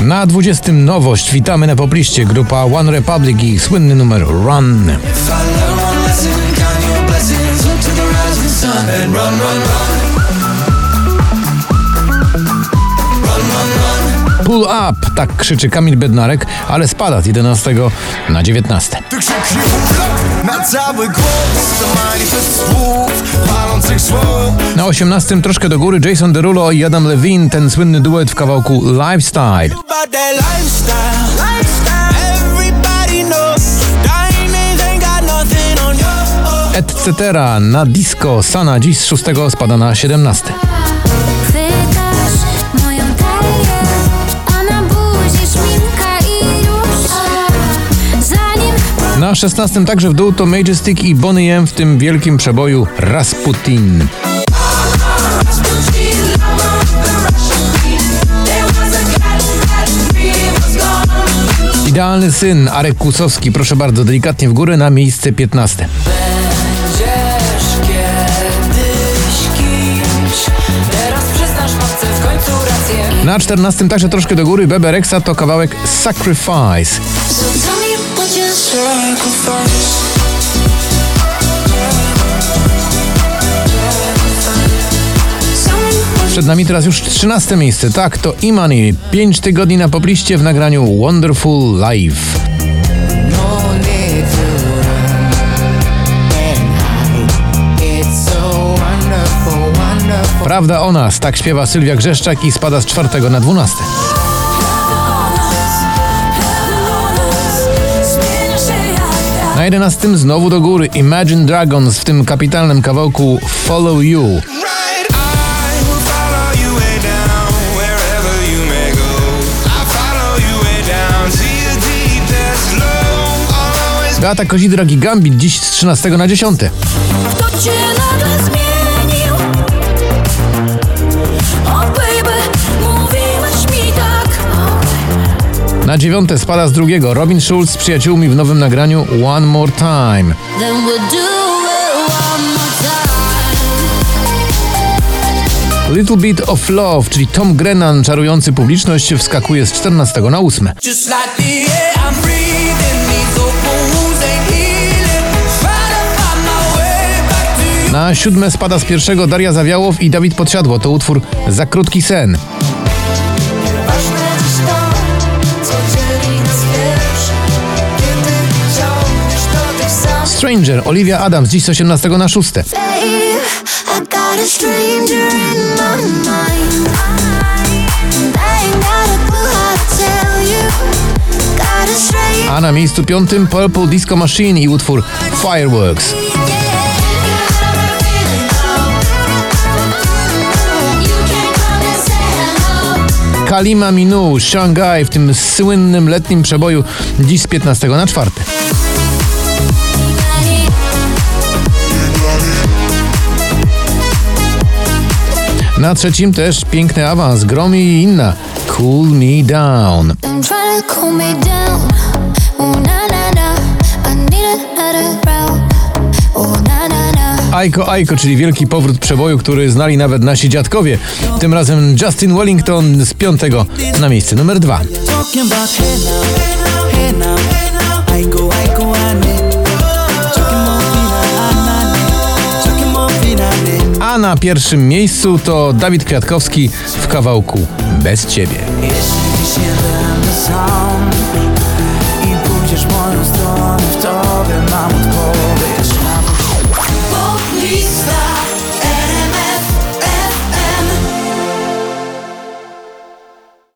Na 20 nowość witamy na popliście grupa One Republic i słynny numer Run. Pull up, tak krzyczy Kamil Bednarek, ale spada z 11 na 19. Ty urlop na cały głos słów, palących słów Na 18 troszkę do góry Jason Derulo i Adam Levine, ten słynny duet w kawałku Lifestyle. Etc. Na disco Sana dziś z 6 spada na 17. Na 16 także w dół to Majestic i Bonnie M w tym wielkim przeboju Rasputin. Idealny syn Arek Kusowski, proszę bardzo, delikatnie w górę na miejsce 15. Będziesz kiedyś kimś. Teraz przyznasz matce w końcu rację. Na 14 także troszkę do góry Bebe Rexa to kawałek Sacrifice. Przed nami teraz już 13 miejsce, tak, to Imani. 5 tygodni na popliście w nagraniu Wonderful Life. Prawda o nas, tak śpiewa Sylwia Grzeszczak i spada z czwartego na 12. Na 11 znowu do góry Imagine Dragons w tym kapitalnym kawałku Follow You. Beata Kozidra i Gambit dziś z 13 na 10. Na 9 spada z drugiego Robin Schulz z przyjaciółmi w nowym nagraniu One More Time. Little Bit of Love, czyli Tom Grennan czarujący publiczność wskakuje z 14 na 8. Just like the air I'm breathing. These open wounds ain't healing. Trying to find my way back to you. Na siódme spada z pierwszego Daria Zawiałow i Dawid Podsiadło. To utwór Za krótki sen. Stranger, Olivia Adams, dziś z 18 na 6. Babe, I got a stranger in my mind And I ain't got a clue how to tell you Got a stranger A na miejscu piątym Purple Disco Machine i utwór Fireworks. Kalima Minu, Shanghai w tym słynnym letnim przeboju dziś z 15 na 4. Na trzecim też piękny awans, Gromi i inna. Cool Me Down. Aiko Aiko, czyli wielki powrót przeboju, który znali nawet nasi dziadkowie. Tym razem Justin Wellington z piątego na miejsce numer dwa. na pierwszym miejscu to Dawid Kwiatkowski w kawałku Bez Ciebie. Jeśli się będę sam i pójdziesz moją stronę, w tobie mam odpowiedź.